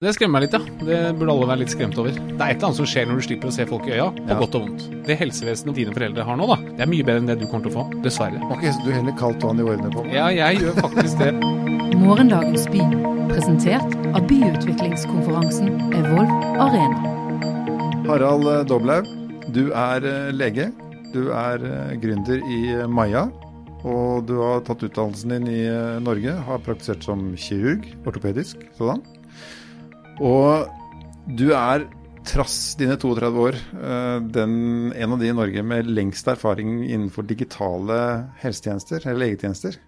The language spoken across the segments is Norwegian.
Det skremmer meg litt, ja. Det burde alle være litt skremt over. Det er et eller annet som skjer når du slipper å se folk i øya, på Ja. godt og vondt. Det helsevesenet dine foreldre har nå, da, det er mye bedre enn det du kommer til å få. Dessverre. Ok, så du heller kaldt vann i årene på? Ja, jeg gjør faktisk det. Morgendagens by, presentert av byutviklingskonferansen Evolve Arena. Harald eh, Doblaug, du er eh, lege. Du er eh, gründer i Maya, Maja. Og du har tatt utdannelsen din i Norge. Har praktisert som kirurg, ortopedisk sådan. Og du er, trass dine 32 år, eh, den, en av de i Norge med lengst erfaring innenfor digitale helsetjenester, eller legetjenester.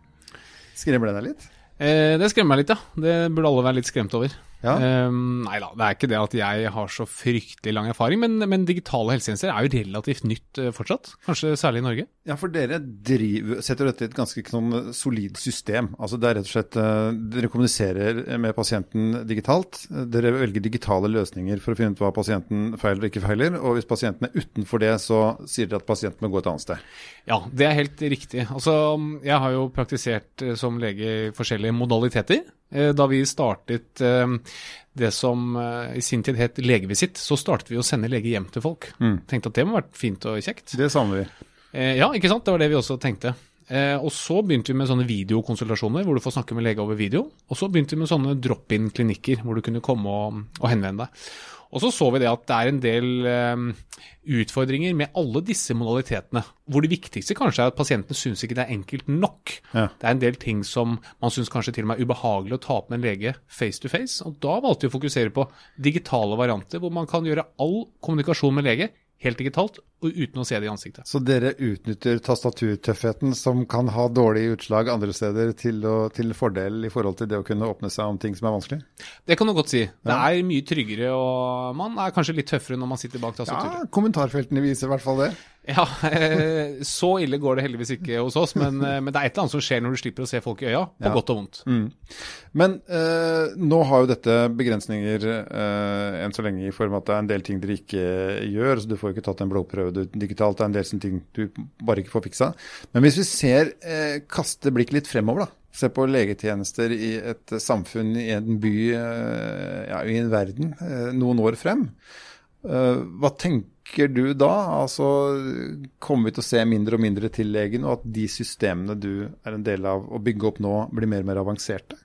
Skremmer det deg litt? Eh, det skremmer meg litt, ja. Det burde alle være litt skremt over. Ja. Um, nei da, det er ikke det at jeg har så fryktelig lang erfaring, men, men digitale helsetjenester er jo relativt nytt uh, fortsatt. Kanskje særlig i Norge. Ja, for dere driver, setter dette i et ganske sånn solid system. Altså det er rett og slett uh, Dere kommuniserer med pasienten digitalt. Dere velger digitale løsninger for å finne ut hva pasienten feiler og ikke feiler. Og hvis pasienten er utenfor det, så sier dere at pasienten må gå et annet sted. Ja, det er helt riktig. Altså, jeg har jo praktisert eh, som lege i forskjellige modaliteter. Eh, Da vi startet eh, det som eh, i sin tid het legevisitt, så startet vi å sende lege hjem til folk. Tenkte at det må ha vært fint og kjekt. Det savner vi. Ja, ikke sant? Det var det vi også tenkte. Og så begynte vi med sånne videokonsultasjoner hvor du får snakke med lege over video. Og så begynte vi med sånne drop-in-klinikker hvor du kunne komme og, og henvende deg. Og så så vi det at det er en del eh, utfordringer med alle disse modalitetene. Hvor det viktigste kanskje er at pasienten syns ikke det er enkelt nok. Ja. Det er en del ting som man syns kanskje til og med er ubehagelig å ta opp med en lege face to face. Og da valgte vi å fokusere på digitale varianter hvor man kan gjøre all kommunikasjon med lege helt digitalt uten å se det i ansiktet. Så dere utnytter tastaturtøffheten som kan ha dårlige utslag andre steder til, å, til fordel i forhold til det å kunne åpne seg om ting som er vanskelig? Det kan du godt si. Det er mye tryggere, og man er kanskje litt tøffere når man sitter bak tastaturet. Ja, kommentarfeltene viser i hvert fall det. Ja, eh, så ille går det heldigvis ikke hos oss, men, eh, men det er et eller annet som skjer når du slipper å se folk i øya, på Ja. godt og vondt. Men eh, nå har jo dette begrensninger eh, enn så lenge i form av at det er en del ting dere ikke gjør. så Du får ikke tatt en blodprøve du- digitalt. Det er en del sånne ting du bare ikke får fiksa. Men hvis vi ser, eh, kaster blikket litt fremover, da. Se på legetjenester i et samfunn, i en by, eh, ja, i en verden, eh, noen år frem. Eh, hva tenker du da? Altså, Kommer vi til å se mindre og mindre til legen, og at de systemene du er en del av å bygge opp nå, blir mer og mer avanserte?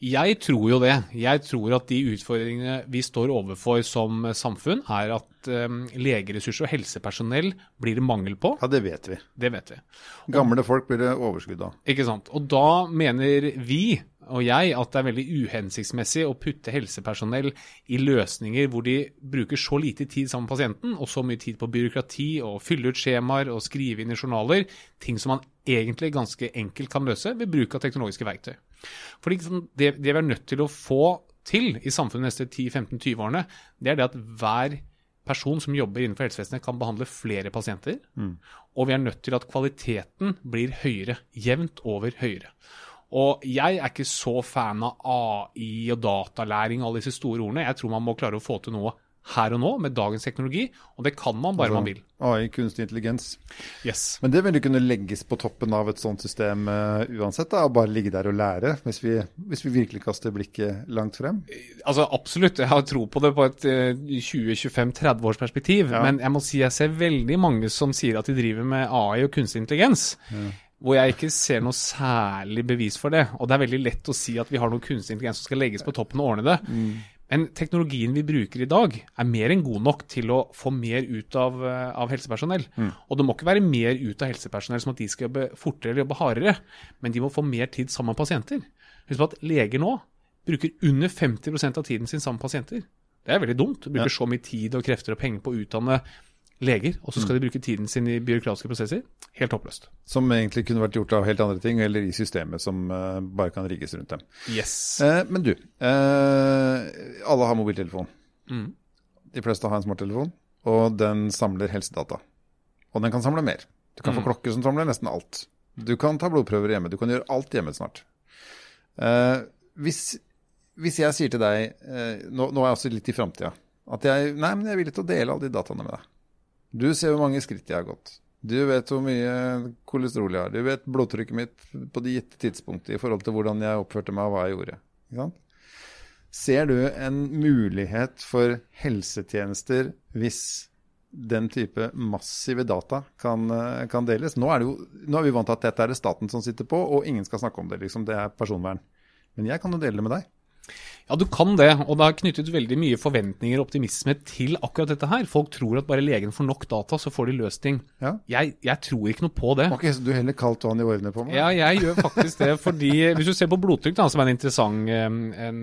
Jeg tror jo det. Jeg tror at de utfordringene vi står overfor som samfunn, er at um, legeressurser og helsepersonell blir det mangel på. Ja, det vet vi. Det vet vi. Gamle folk blir det overskudd av. Ikke sant? Og da mener vi og jeg at det er veldig uhensiktsmessig å putte helsepersonell i løsninger hvor de bruker så lite tid sammen med pasienten, og så mye tid på byråkrati og fylle ut skjemaer og skrive inn i journaler, ting som man egentlig ganske enkelt kan løse ved bruk av teknologiske verktøy. Fordi liksom, det, det vi er nødt til å få til i samfunnet de neste 10-15-20 årene, det er det at hver person som jobber innenfor helsevesenet kan behandle flere pasienter. Og vi er nødt til at kvaliteten blir høyere. Jevnt over høyere. Og jeg er ikke så fan av AI og datalæring og alle disse store ordene. Jeg tror man må klare å få til noe her og nå med dagens teknologi, og det kan man bare man vil. AI, kunstig intelligens. Yes. Men det vil jo kunne legges på toppen av et sånt system uh, uansett, da, og bare ligge der og lære, hvis vi, hvis vi virkelig kaster blikket langt frem? Altså Absolutt, jeg har tro på det på et uh, 20-25-30 års perspektiv. Ja. Men jeg må si jeg ser veldig mange som sier at de driver med AI og kunstig intelligens. Hvor jeg ikke ser noe særlig bevis for det. Og det er veldig lett å si at vi har noe kunstig intelligens som skal legges på toppen og ordne det. Men teknologien vi bruker i dag, er mer enn god nok til å få mer ut av, eh, av helsepersonell. Og det må ikke være mer ut av helsepersonell som at de skal jobbe fortere eller jobbe hardere, men de må få mer tid sammen med pasienter. Husk på at leger nå bruker under 50% av tiden sin sammen med pasienter. Det er veldig dumt. Du bruker ja. så mye tid og krefter og penger på å utdanne leger, og så skal de bruke tiden sin i byråkratiske prosesser. Helt håpløst. Som egentlig kunne vært gjort av helt andre ting, eller i systemet som eh, bare kan rigges rundt dem. Yes. Eh, men du, eh, alle har mobiltelefon. Mm. De fleste har en smarttelefon, og den samler helsedata. Og den kan samle mer. Du kan få klokke som samler nesten alt. Du kan ta blodprøver hjemme. Du kan gjøre alt hjemme snart. Eh, hvis, hvis jeg sier til deg, eh, nå, nå er jeg også litt i framtida, at jeg, nei, men jeg er villig til å dele alle de dataene med deg. Du ser hvor mange skritt jeg har gått. Du vet hvor mye kolesterol jeg har. Du vet blodtrykket mitt på de gitte tidspunktet i forhold til hvordan jeg oppførte meg og hva jeg gjorde. Ser du en mulighet for helsetjenester hvis den type massive data kan, kan deles? Nå er, jo, nå er, vi vant til at dette er det staten som sitter på, og ingen skal snakke om det. Liksom. Det er personvern. Men jeg kan jo dele det med deg. Ja, du kan det. Og det har knyttet veldig mye forventninger og optimisme til akkurat dette her. Folk tror at bare legen får nok data, så får de løst ting. Ja. Jeg, jeg, tror ikke noe på det. Ok, Så du heller kaldt vann i årene på meg? Ja, jeg gjør faktisk det. fordi hvis du ser på blodtrykk, da, som er en interessant, en, en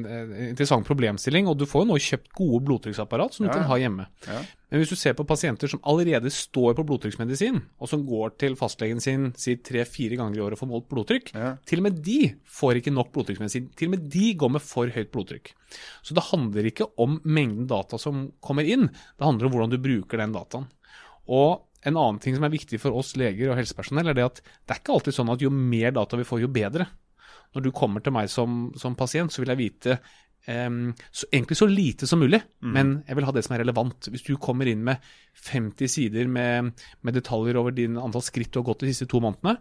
interessant problemstilling, og du får jo nå kjøpt gode blodtrykksapparat som du ja. kan ha hjemme. Ja. Men hvis du ser på pasienter som allerede står på blodtrykksmedisin, og som går til fastlegen sin si tre-fire ganger i året og får målt blodtrykk, ja. til og med de får ikke nok blodtrykksmedisin. Til og med de går med for høyt blodtrykk. Så det handler ikke om mengden data som kommer inn, det handler om hvordan du bruker den dataen. Og en annen ting som er viktig for oss leger og helsepersonell, er det at det er ikke alltid sånn at jo mer data vi får, jo bedre. Når du kommer til meg som, som pasient, så vil jeg vite Um, så egentlig så lite som mulig, mm. men jeg vil ha det som er relevant. Hvis du kommer inn med 50 sider med, med detaljer over din antall skritt du har gått de siste to månedene,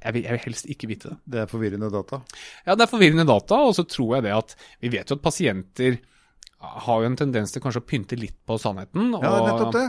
jeg vil, jeg vil, helst ikke vite det. Det er forvirrende data? Ja, det er forvirrende data. Og så tror jeg det at Vi vet jo at pasienter har jo en tendens til kanskje å pynte litt på sannheten. Og, ja, nettopp det.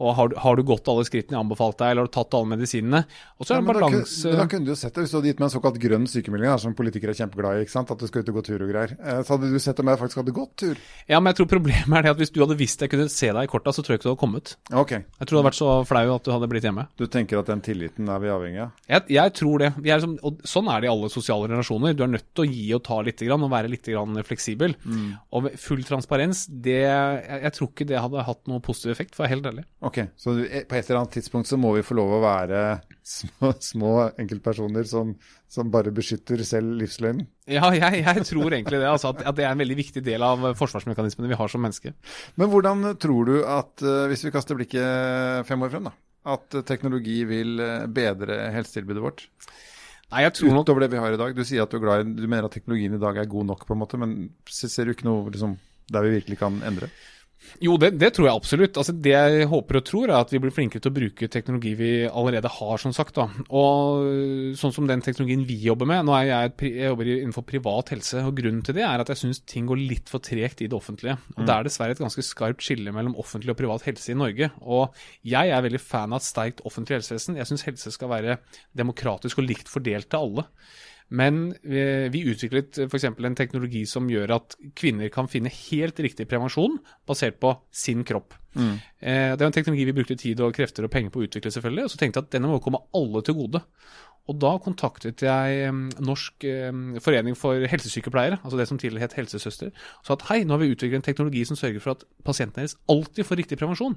Og har, har, du gått alle skrittene jeg anbefalt deg, eller har du tatt alle medisinene? Og så er det ja, balanse Da, da kunne du jo sett det hvis du hadde gitt meg en såkalt grønn sykemelding, som politikere er kjempeglade i, ikke sant? at du skal ut og gå tur og greier. Eh, så hadde du sett om jeg faktisk hadde gått tur. Ja, men jeg tror problemet er det at hvis du hadde visst jeg kunne se deg i korta, så tror jeg ikke du hadde kommet. Ok. Jeg tror du hadde vært så flau at du hadde blitt hjemme. Du tenker at den tilliten er vi avhengig av? Jeg, jeg tror det. Er liksom, og sånn er det i alle sosiale relasjoner. Du er nødt til å gi og ta litt, og være litt fleksibel. Mm. Og full transparens, det jeg, jeg, tror ikke det hadde hatt noe positiv effekt, for å være helt ærlig. Ok, Så på et eller annet tidspunkt så må vi få lov å være små, små enkeltpersoner som, som, bare beskytter selv livsløgnen? Ja, jeg, jeg, tror egentlig det. Altså, at, at, det er en veldig viktig del av forsvarsmekanismene vi har som mennesker. Men hvordan tror du at, eh, hvis vi kaster blikket fem år frem, da, at teknologi vil eh, bedre helsetilbudet vårt? Nei, jeg tror Utover det vi har i dag. Du sier at du, er glad, du mener at teknologien i dag er god nok, på en måte, men ser du ikke noe liksom, der vi virkelig kan endre? Jo, det, det, tror jeg absolutt. Altså, det jeg håper og tror, er at vi blir flinkere til å bruke teknologi vi allerede har, som sagt. Da. Og sånn som den teknologien vi jobber med Nå er jeg, jeg jobber innenfor privat helse, og grunnen til det er at jeg syns ting går litt for tregt i det offentlige. Og mm. Det er dessverre et ganske skarpt skille mellom offentlig og privat helse i Norge. Og jeg er veldig fan av et sterkt offentlig helsevesen. Jeg syns helse skal være demokratisk og likt fordelt til alle. Men vi, vi utviklet f.eks. en teknologi som gjør at kvinner kan finne helt riktig prevensjon basert på sin kropp. Mm. Eh, det var en teknologi vi brukte tid og krefter og penger på å utvikle, selvfølgelig. Og så tenkte jeg at denne må komme alle til gode. Og da kontaktet jeg Norsk forening for helsesykepleiere, altså det som tidligere het helsesøster, og sa at hei, nå har vi utviklet en teknologi som sørger for at pasientene deres alltid får riktig prevensjon.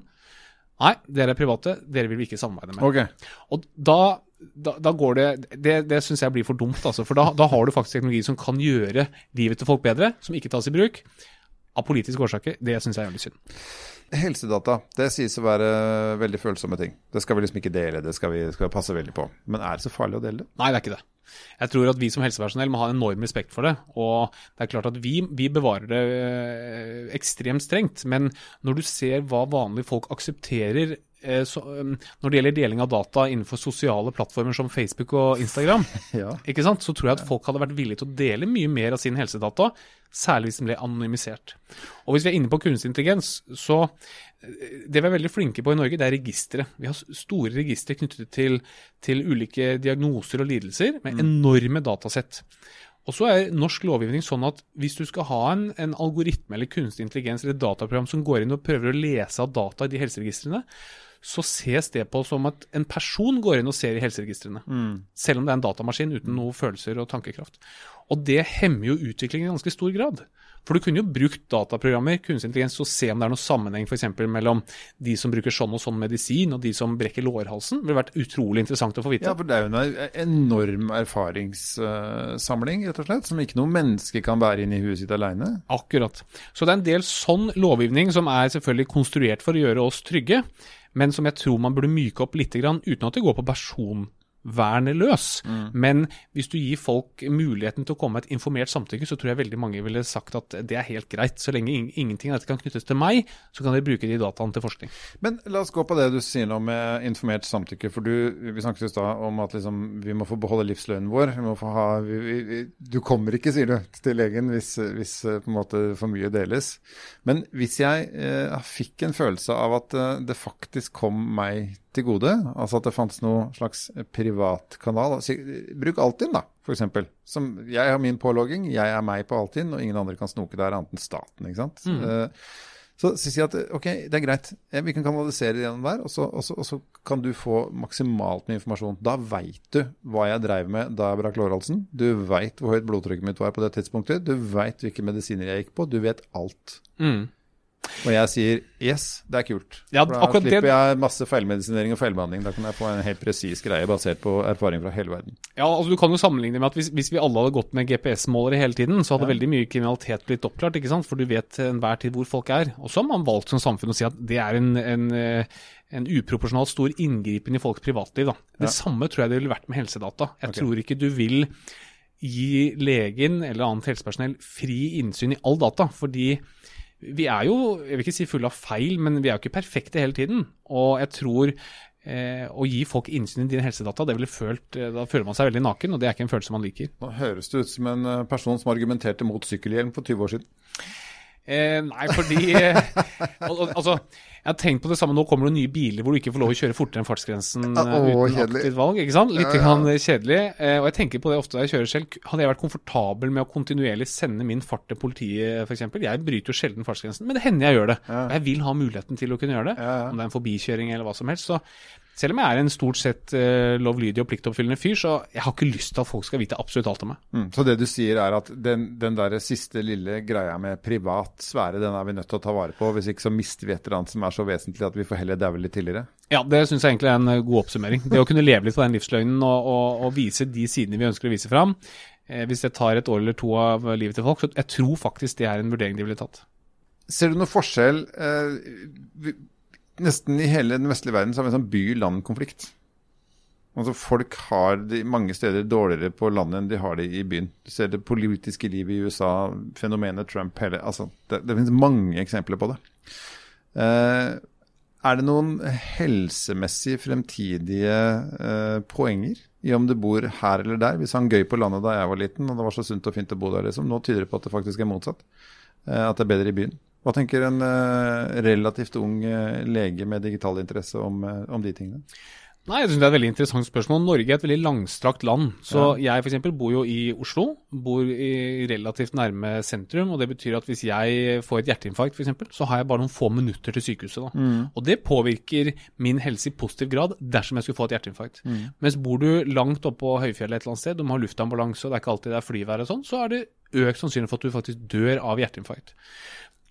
Nei, dere er private, dere vil vi ikke samarbeide med. Okay. Og da da, da, går det Det, det syns jeg blir for dumt, altså. For da, da, har du faktisk teknologi som kan gjøre livet til folk bedre, som ikke tas i bruk. Av politiske årsaker. Det syns jeg er jævlig synd. Helsedata det sies å være veldig følsomme ting. Det skal vi liksom ikke dele, det skal vi, skal vi passe veldig på. Men er det så farlig å dele det? Nei, det er ikke det. Jeg tror at vi som helsepersonell må ha enorm respekt for det. Og det er klart at vi, vi bevarer det øh, ekstremt strengt. Men når du ser hva vanlige folk aksepterer Eh, så, um, når det gjelder deling av data innenfor sosiale plattformer som Facebook og Instagram, ja. så tror jeg at folk hadde vært villige til å dele mye mer av sin helsedata, særlig hvis den ble anonymisert. Og hvis vi er inne på kunstig intelligens, så eh, det vi er veldig flinke på i Norge, det er registre. Vi har store registre knyttet til, til ulike diagnoser og lidelser med mm. enorme datasett. Og så er norsk lovgivning sånn at hvis du skal ha en, en, algoritme eller kunstig intelligens eller dataprogram som går inn og prøver å lese av data i de helseregistrene, så ses det på som at en person går inn og ser i helseregistrene. Mm. Selv om det er en datamaskin uten noe følelser og tankekraft. Og det hemmer jo utviklingen i ganske stor grad. For du kunne jo brukt dataprogrammer, kunstig intelligens, og se om det er noen sammenheng f.eks. mellom de som bruker sånn og sånn medisin, og de som brekker lårhalsen. Det ville vært utrolig interessant å få vite. Ja, for det er jo en enorm erfaringssamling, rett og slett, som ikke noe menneske kan bære inn i huet sitt aleine. Akkurat. Så det er en del sånn lovgivning som er selvfølgelig konstruert for å gjøre oss trygge men som jeg tror man burde myke opp litt, uten at det går på person personvernet løs. Men hvis du gir folk muligheten til å komme med et informert samtykke, så tror jeg veldig mange ville sagt at det er helt greit. Så lenge ingenting av dette kan knyttes til meg, så kan de bruke de dataene til forskning. Men la oss gå på det du sier nå med informert samtykke. For du, vi snakket i stad om at liksom, vi må få beholde livslønnen vår. Vi må få ha, vi, vi, du kommer ikke, sier du, til legen hvis, hvis eh, på en måte for mye deles. Men hvis jeg eh, fikk en følelse av at eh, det faktisk kom meg til gode, altså at det fantes noe slags privatkanal Bruk Altinn, da, f.eks. Som Jeg har min pålogging, jeg er meg på Altinn, og ingen andre kan snoke der annet enn staten. ikke sant? Mm. så så sier jeg at ok, det er greit, Eh, vi kan kanalisere det gjennom der, og så, og, så, og så kan du få maksimalt med informasjon. Da veit du hva jeg dreiv med da jeg brakk lårhalsen. Du veit hvor høyt blodtrykket mitt var på det tidspunktet. Du veit hvilke medisiner jeg gikk på. Du vet alt. Og jeg sier yes, det er kult. Ja, For da slipper det- jeg masse feilmedisinering og feilbehandling. Da kan jeg få en helt presis greie basert på erfaring fra hele verden. Ja, altså Du kan jo sammenligne med at hvis, hvis vi alle hadde gått med GPS-målere hele tiden, så hadde veldig mye kriminalitet blitt oppklart, ikke sant? for du vet til enhver tid hvor folk er. Og så har man valgt som samfunn å si at det er en, en, eh, en uproporsjonalt stor inngripen i folks privatliv. Da. Det samme tror jeg det ville vært med helsedata. Jeg okay. tror ikke du vil gi legen eller annet helsepersonell fri innsyn i all data, fordi vi er jo, jeg vil ikke si fulle av feil, men vi er jo ikke perfekte hele tiden. Og jeg tror eh, å gi folk innsyn i dine helsedata, det ville følt, eh, da føler man seg veldig naken, og det er ikke en følelse man liker. Nå høres det ut som en eh, person som argumenterte mot sykkelhjelm for 20 år siden. Eh, nei, fordi eh, al al altså, Jeg har tenkt på det samme. Nå kommer det nye biler hvor du ikke får lov å kjøre fortere enn fartsgrensen Ja, eh, å, uten kjedelig. aktivt valg. ikke sant? Litt Ja, ja. kjedelig. Eh, og jeg tenker på det ofte da jeg kjører selv. Hadde jeg vært komfortabel med å kontinuerlig sende min fart til politiet, f.eks. Jeg bryter jo sjelden fartsgrensen, men det hender jeg gjør det. Og jeg vil ha muligheten til å kunne gjøre det. Om det er en forbikjøring eller hva som helst. Så selv om jeg er en stort sett uh, lovlydig og pliktoppfyllende fyr, så jeg har ikke lyst til at folk skal vite absolutt alt om meg. Mm. Så det du sier er at den, den der siste lille greia med privat sfære, den er vi nødt til å ta vare på. Hvis ikke så mister vi et eller annet som er så vesentlig at vi får heller daue litt tidligere. Ja, det syns jeg egentlig er en eh, god oppsummering. Det å kunne leve litt på den livsløgnen og, og, og vise de sidene vi ønsker å vise fram. Eh, hvis det tar et år eller to av livet til folk, så jeg tror faktisk det er en vurdering de ville tatt. Ser du noen forskjell eh, Nesten i hele den vestlige verden så har vi en sånn by-land-konflikt. Altså Folk har det mange steder dårligere på landet enn de har det i byen. Du ser det politiske livet i USA, fenomenet Trump hele, altså, det, det finnes mange eksempler på det. Eh, er det noen helsemessige fremtidige eh, poenger i om du bor her eller der? Vi sang gøy på landet da jeg var liten, og det var så sunt og fint å bo der. liksom. Nå tyder det på at det faktisk er motsatt. Eh, at det er bedre i byen. Hva tenker en relativt ung lege med digital interesse om, om de tingene? Nei, jeg synes Det er et veldig interessant spørsmål. Norge er et veldig langstrakt land. Så jeg for eksempel bor jo i Oslo. Bor i relativt nærme sentrum. og Det betyr at hvis jeg får et hjerteinfarkt, for eksempel, så har jeg bare noen få minutter til sykehuset. da. Og Det påvirker min helse i positiv grad dersom jeg skulle få et hjerteinfarkt. Mens bor du langt oppe på høyfjellet et eller annet sted, du må ha luftambulanse, og det er ikke alltid det er flyvær og sånn, så er det økt sannsynlig for at du faktisk dør av hjerteinfarkt.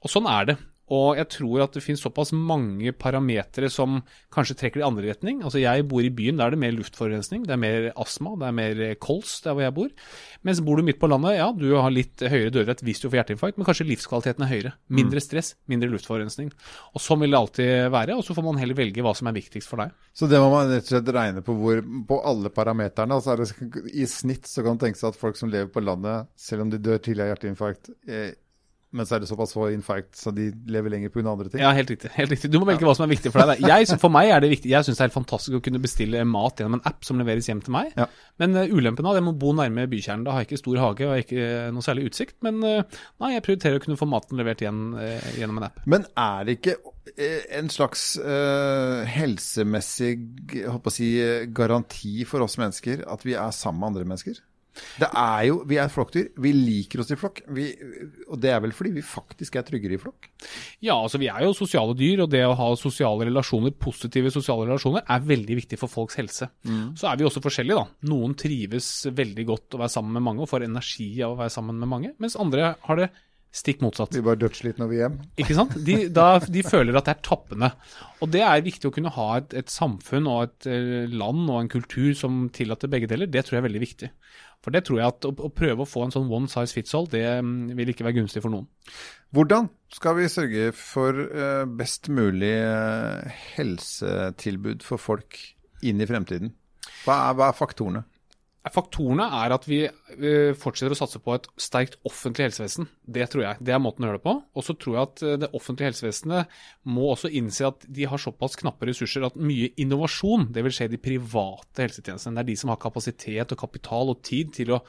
Og sånn er det. Og jeg tror at det finnes såpass mange parametere som kanskje trekker i andre retning. Altså Jeg bor i byen, der er det mer luftforurensning, det er mer astma, det er mer kols der hvor jeg bor. Mens bor du midt på landet, ja, du har litt høyere dødelighet hvis du får hjerteinfarkt, men kanskje livskvaliteten er høyere. Mindre stress, mindre luftforurensning. Og sånn vil det alltid være, og så får man heller velge hva som er viktigst for deg. Så det må man rett og slett regne på hvor, på alle parameterne. Altså det, I snitt så kan man tenke seg at folk som lever på landet, selv om de dør tidlig av hjerteinfarkt, eh, men så er det såpass få infarkt så de lever lenger pga. andre ting. Ja, helt riktig. helt riktig. Du må velge hva som er viktig for deg. Jeg, for meg er det viktig. Jeg syns det er helt fantastisk å kunne bestille mat gjennom en app som leveres hjem til meg. Ja. Men uh, ulempen av det må bo nærme bykjernen. Da har jeg ikke stor hage og har ikke eh, noe særlig utsikt. Men uh, nei, jeg prioriterer å kunne få maten levert igjen uh, gjennom en app. Men er det ikke eh, en slags eh, helsemessig å si, eh, garanti for oss mennesker at vi er sammen med andre mennesker? Det er jo, Vi er flokkdyr. Vi liker oss i flokk. Vi, og det er vel fordi vi faktisk er tryggere i flokk? Ja, altså vi er jo sosiale dyr, og det å ha sosiale relasjoner, positive sosiale relasjoner, er veldig viktig for folks helse. Så er vi også forskjellige, da. Noen trives veldig godt å være sammen med mange og får energi av å være sammen med mange, mens andre har det stikk motsatt. Vi var dødsslitne når vi hjem. Ikke sant? De, da, de føler at det er tappende. Og det er viktig å kunne ha et, et samfunn og et eh, land og en kultur som tillater begge deler. Det tror jeg er veldig viktig. For det tror jeg at å, å prøve å få en sånn one size fits all, det mm, vil ikke være gunstig for noen. Hvordan skal vi sørge for eh, best mulig eh, helsetilbud for folk inn i fremtiden? Hva er, hva er faktorene? Faktorene er at vi fortsetter å satse på et sterkt offentlig helsevesen. Det tror jeg. Det er måten å gjøre det på. Og så tror jeg at eh, det offentlige helsevesenet må også innse at de har såpass knappe ressurser at mye innovasjon, det vil skje i de private helsetjenestene. Det er de som har kapasitet og kapital og tid til å,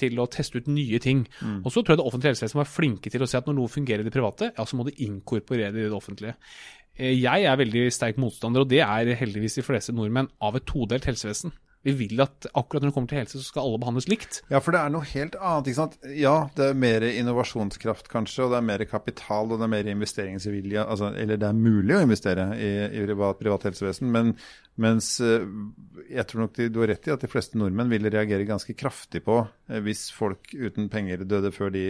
til å teste ut nye ting. Og så tror jeg det offentlige helsevesenet være flinke til å se at når noe fungerer i det private, ja, så må det inkorporere det i det offentlige. Eh, Jeg er veldig sterk motstander, og det er heldigvis de fleste nordmenn, av et todelt helsevesen. Vi vil at akkurat når det kommer til helse, så skal alle behandles likt. Ja, for det er noe helt annet. ikke sant? Ja, det er mer innovasjonskraft kanskje, og det er mer kapital og det er mer investeringsvilje. Altså, eller det er mulig å investere i, i privat, privat helsevesen, men mens eh, jeg tror nok du har rett i at de fleste nordmenn ville reagere ganske kraftig på eh, hvis folk uten penger døde før de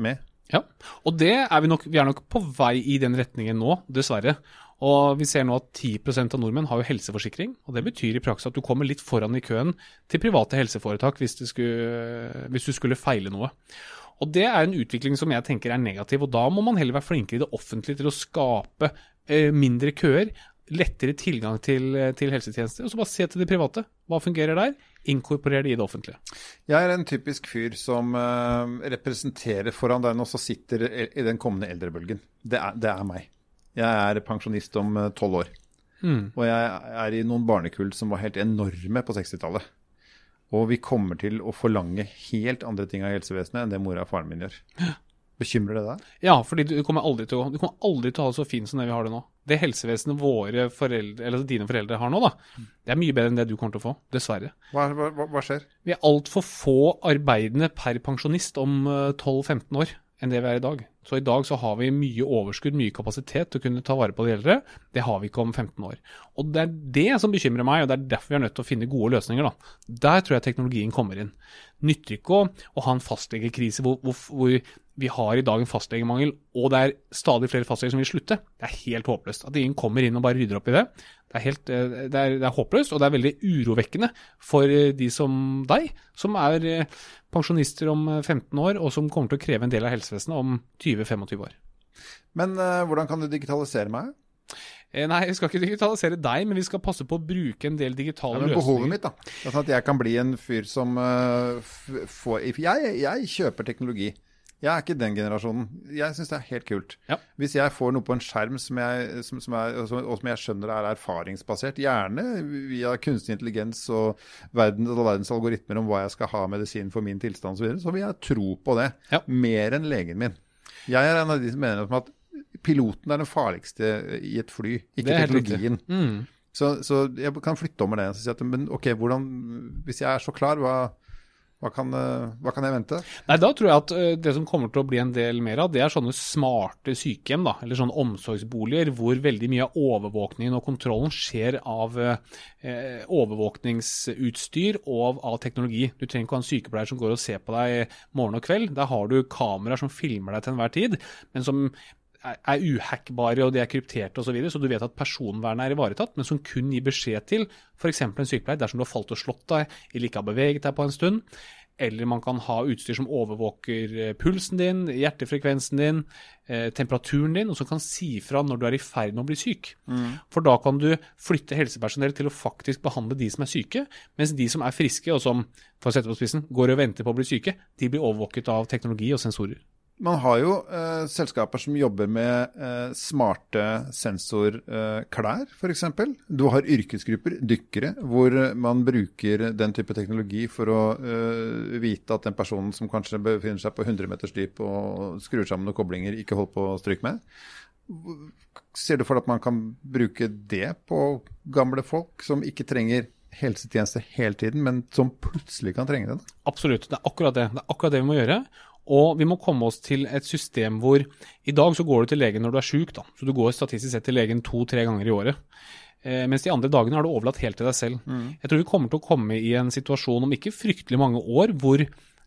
med. Ja, og det er vi nok, vi er nok på vei i den retningen nå, dessverre. Og vi ser nå at 10% av nordmenn har jo helseforsikring. og Det betyr i praksis at du kommer litt foran i køen til private helseforetak hvis, det skulle, hvis du skulle feile noe. Og Det er en utvikling som jeg tenker er negativ. og Da må man heller være flinkere i det offentlige til å skape eh, mindre køer, lettere tilgang til, eh, til helsetjenester. Og så bare se til det private. Hva fungerer der? Inkorporer det i det offentlige. Jeg er en typisk fyr som eh, representerer foran deg nå, som sitter i den kommende eldrebølgen. Det er, det er meg. Jeg er pensjonist om eh, tolv år. Og jeg er i noen barnekull som var helt enorme på 60-tallet. Og vi kommer til å forlange helt andre ting av helsevesenet enn det mora og faren min gjør. Bekymrer det deg? Ja, fordi du kommer aldri til å, du kommer aldri til å ha det så fint som det vi har det nå. Det helsevesenet våre foreldre, eller dine foreldre har nå, da, det er mye bedre enn det du kommer til å få. Dessverre. Hva, hva, hva skjer? Vi er altfor få arbeidende per pensjonist om eh, 12-15 år enn det vi er i dag. Så i dag så har vi mye overskudd, mye kapasitet til å kunne ta vare på de eldre. Det har vi ikke om 15 år. Og det er det som bekymrer meg, og det er derfor vi er nødt til å finne gode løsninger. da. Der tror jeg teknologien kommer inn. Nytter ikke å, å ha en fastlegekrise hvor, hvor, hvor vi har i dag en fastlegemangel, og det er stadig flere fastleger som vil slutte. Det er helt håpløst. At ingen kommer inn og bare rydder opp i det. Det er, helt, eh, det er, det er håpløst, og det er veldig urovekkende for eh, de som deg, som er eh, pensjonister om 15 år, og som kommer til å kreve en del av helsevesenet om 20-25 år. Men hvordan kan du digitalisere meg? Nei, vi skal ikke digitalisere deg, men vi skal passe på å bruke en del Ja, digitale men løsninger. behovet mitt, da. Det er Sånn at jeg kan bli en fyr som uh, får jeg, jeg kjøper teknologi. Jeg er ikke den generasjonen. Jeg syns det er helt kult. Ja. Hvis jeg får noe på en skjerm som jeg, som, som er, og som, og som jeg skjønner er erfaringsbasert, gjerne via kunstig intelligens og verdens, og verdens algoritmer om hva jeg skal ha av medisin for min tilstand osv., så, videre, så vil jeg tro på det. Ja. Mer enn legen min. Jeg er en av de som mener at piloten er den farligste i et fly, ikke teknologien. Mm. Så, så jeg kan flytte om med det. Så Si at, men ok, hvordan, hvis jeg er så klar, hva, hva, kan, eh, hva kan jeg vente? Nei, Da tror jeg at det som kommer til å bli en del mer av, det er sånne smarte sykehjem, da, eller sånne omsorgsboliger hvor veldig mye av overvåkningen og kontrollen skjer av eh, overvåkningsutstyr og av, teknologi. Du trenger ikke ha en sykepleier som går og ser på deg morgen og kveld. Der har du kameraer som filmer deg til enhver tid, men som er uhackbare og de er krypterte osv., så, videre, så du vet at personvernet er ivaretatt, men som kun gir beskjed til f.eks. en sykepleier dersom du har falt og slått deg eller ikke har beveget deg på en stund. Eller man kan ha utstyr som overvåker eh, pulsen din, hjertefrekvensen din, eh, temperaturen din, og som kan si fra når du er i ferd med å bli syk. For da kan du flytte helsepersonell til å faktisk behandle de som er syke, mens de som er friske og som for å sette på spissen, går og venter på å bli syke, de blir overvåket av teknologi og sensorer. Man har jo eh, selskaper som jobber med eh, smarte sensorklær, eh, f.eks. Du har yrkesgrupper, dykkere, hvor man bruker den type teknologi for å eh, vite at den personen som kanskje befinner seg på 100 meters dyp og skrur sammen noen koblinger, ikke holder på å stryke med. Ser du for deg at man kan bruke det på gamle folk som ikke trenger helsetjeneste hele tiden, men som plutselig kan trenge det? Absolutt, det er akkurat det. Det er akkurat det vi må gjøre. Og vi må komme oss til et system hvor I dag så går du til legen når du er sjuk, da. Så du går statistisk sett til legen to-tre ganger i året. Eh, mens de andre dagene har du overlatt helt til deg selv. Jeg tror vi kommer til å komme i en situasjon om ikke fryktelig mange år hvor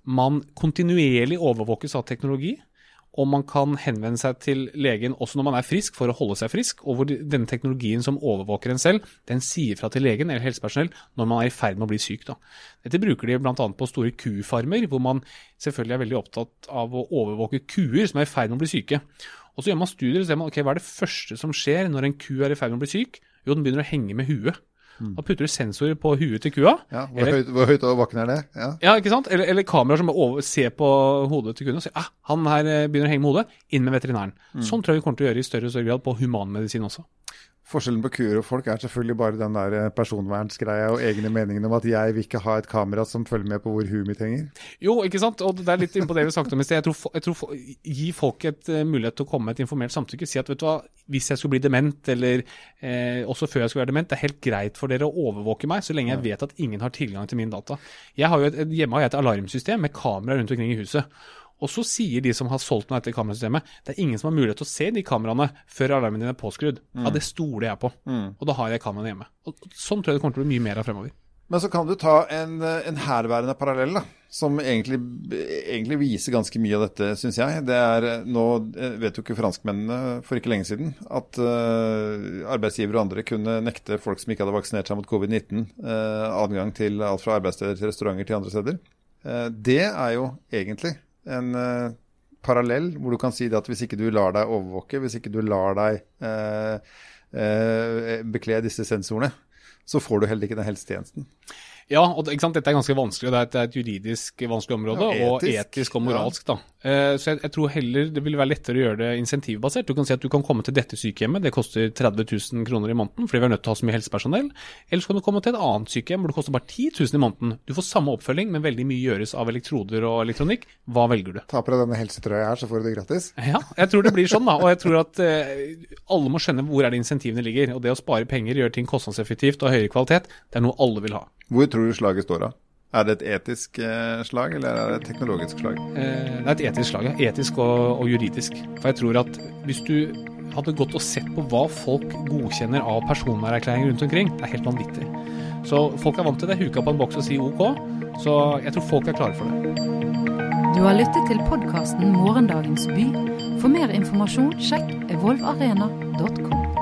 man kontinuerlig overvåkes av teknologi, og man kan henvende seg til legen også når man er frisk, for å holde seg frisk, og hvor de- denne teknologien som overvåker en selv, den sier fra til legen eller helsepersonell når man er i ferd med å bli syk. Da. Dette bruker de bl.a. på store kufarmer, hvor man selvfølgelig er veldig opptatt av å overvåke kuer som er i ferd med å bli syke. Og Så gjør man studier og ser man, ok, hva er det første som skjer når en ku er i ferd med å bli syk? Jo, den begynner å henge med huet. Da putter du sensorer på huet til kua. Ja, hvor, Eller- høyt, hvor høyt over bakken er det? Ja. Ja, ikke sant? Eller, eller kameraer som over, ser på hodet til kunden og sier ah, han her eh, begynner å henge med hodet, inn med veterinæren. Sånn tror jeg vi kommer til å gjøre i større og større grad på humanmedisin også. Forskjellen på kuer og folk er selvfølgelig bare den der eh, personvernsgreia og egne meningene om at jeg vil ikke ha et kamera som følger med på hvor huet mitt henger. Jo, ikke sant? Og det er litt innpå det vi snakket om i sted. Jeg tror, jeg tror Gi folk et uh, mulighet til å komme med et informert samtykke. Si at vet du hva, hvis jeg skulle bli dement, eller eh, også før jeg skulle være dement, det er helt greit for dere å overvåke meg, så lenge jeg vet at ingen har tilgang til min data. Jeg har jo et, hjemme har jeg et alarmsystem med kamera rundt omkring i huset. Og så sier de som har solgt noe etter kamerasystemet, det er ingen som har mulighet til å se de kameraene før alarmen din er påskrudd. Ja, det stoler jeg på. Og da har jeg kameraene hjemme. Og sånn tror jeg det kommer til å bli mye mer av fremover. Men så kan du ta en, eh, en herværende parallell, da, som egentlig, egentlig viser ganske mye av dette, syns jeg. Det er, eh, Nå eh, vet jo ikke franskmennene for ikke lenge siden at uh, arbeidsgivere og andre kunne nekte folk som ikke hadde vaksinert seg mot covid-19, uh, adgang til alt fra arbeidssteder til restauranter til andre steder. Uh, det er jo egentlig en uh, parallell hvor du kan si at hvis ikke du lar deg overvåke, hvis ikke du lar deg uh, bekle disse sensorene, så får du heller ikke den helsetjenesten. Ja, og dette er ganske vanskelig. Det er et, det er et juridisk vanskelig område, Ja, og etisk. etisk og moralsk. da. Eh, så jeg, jeg tror heller det vil være lettere å gjøre det insentivbasert. Du kan si at du kan komme til dette sykehjemmet, det koster 30 000 kroner i måneden fordi vi er nødt til å ha så mye helsepersonell. Eller så kan du komme til et annet sykehjem hvor det koster bare 10 000 i måneden. Du får samme oppfølging, men veldig mye gjøres av elektroder og elektronikk. Hva velger du? Ta på deg denne helsetrøya her, så får du det gratis. Ja, jeg tror det blir sånn, da. Og jeg tror at eh, alle må skjønne hvor er det insentivene ligger. Og det å spare penger, gjøre ting kostnadseffektivt og høyere kvalitet, det er noe alle vil ha. Hvor tror du slaget står av? Er det et etisk eh, slag, eller er det et teknologisk slag? Eh, Det er et etisk slag, ja. Etisk og, og juridisk. For jeg tror at hvis du hadde gått og sett på hva folk godkjenner av personvernerklæringer rundt omkring, det er helt vanvittig. Så folk er vant til det. Huka på en boks og si OK. Så jeg tror folk er klare for det. Du har lyttet til podkasten Morgendagens by. For mer informasjon, sjekk evolvarena.com.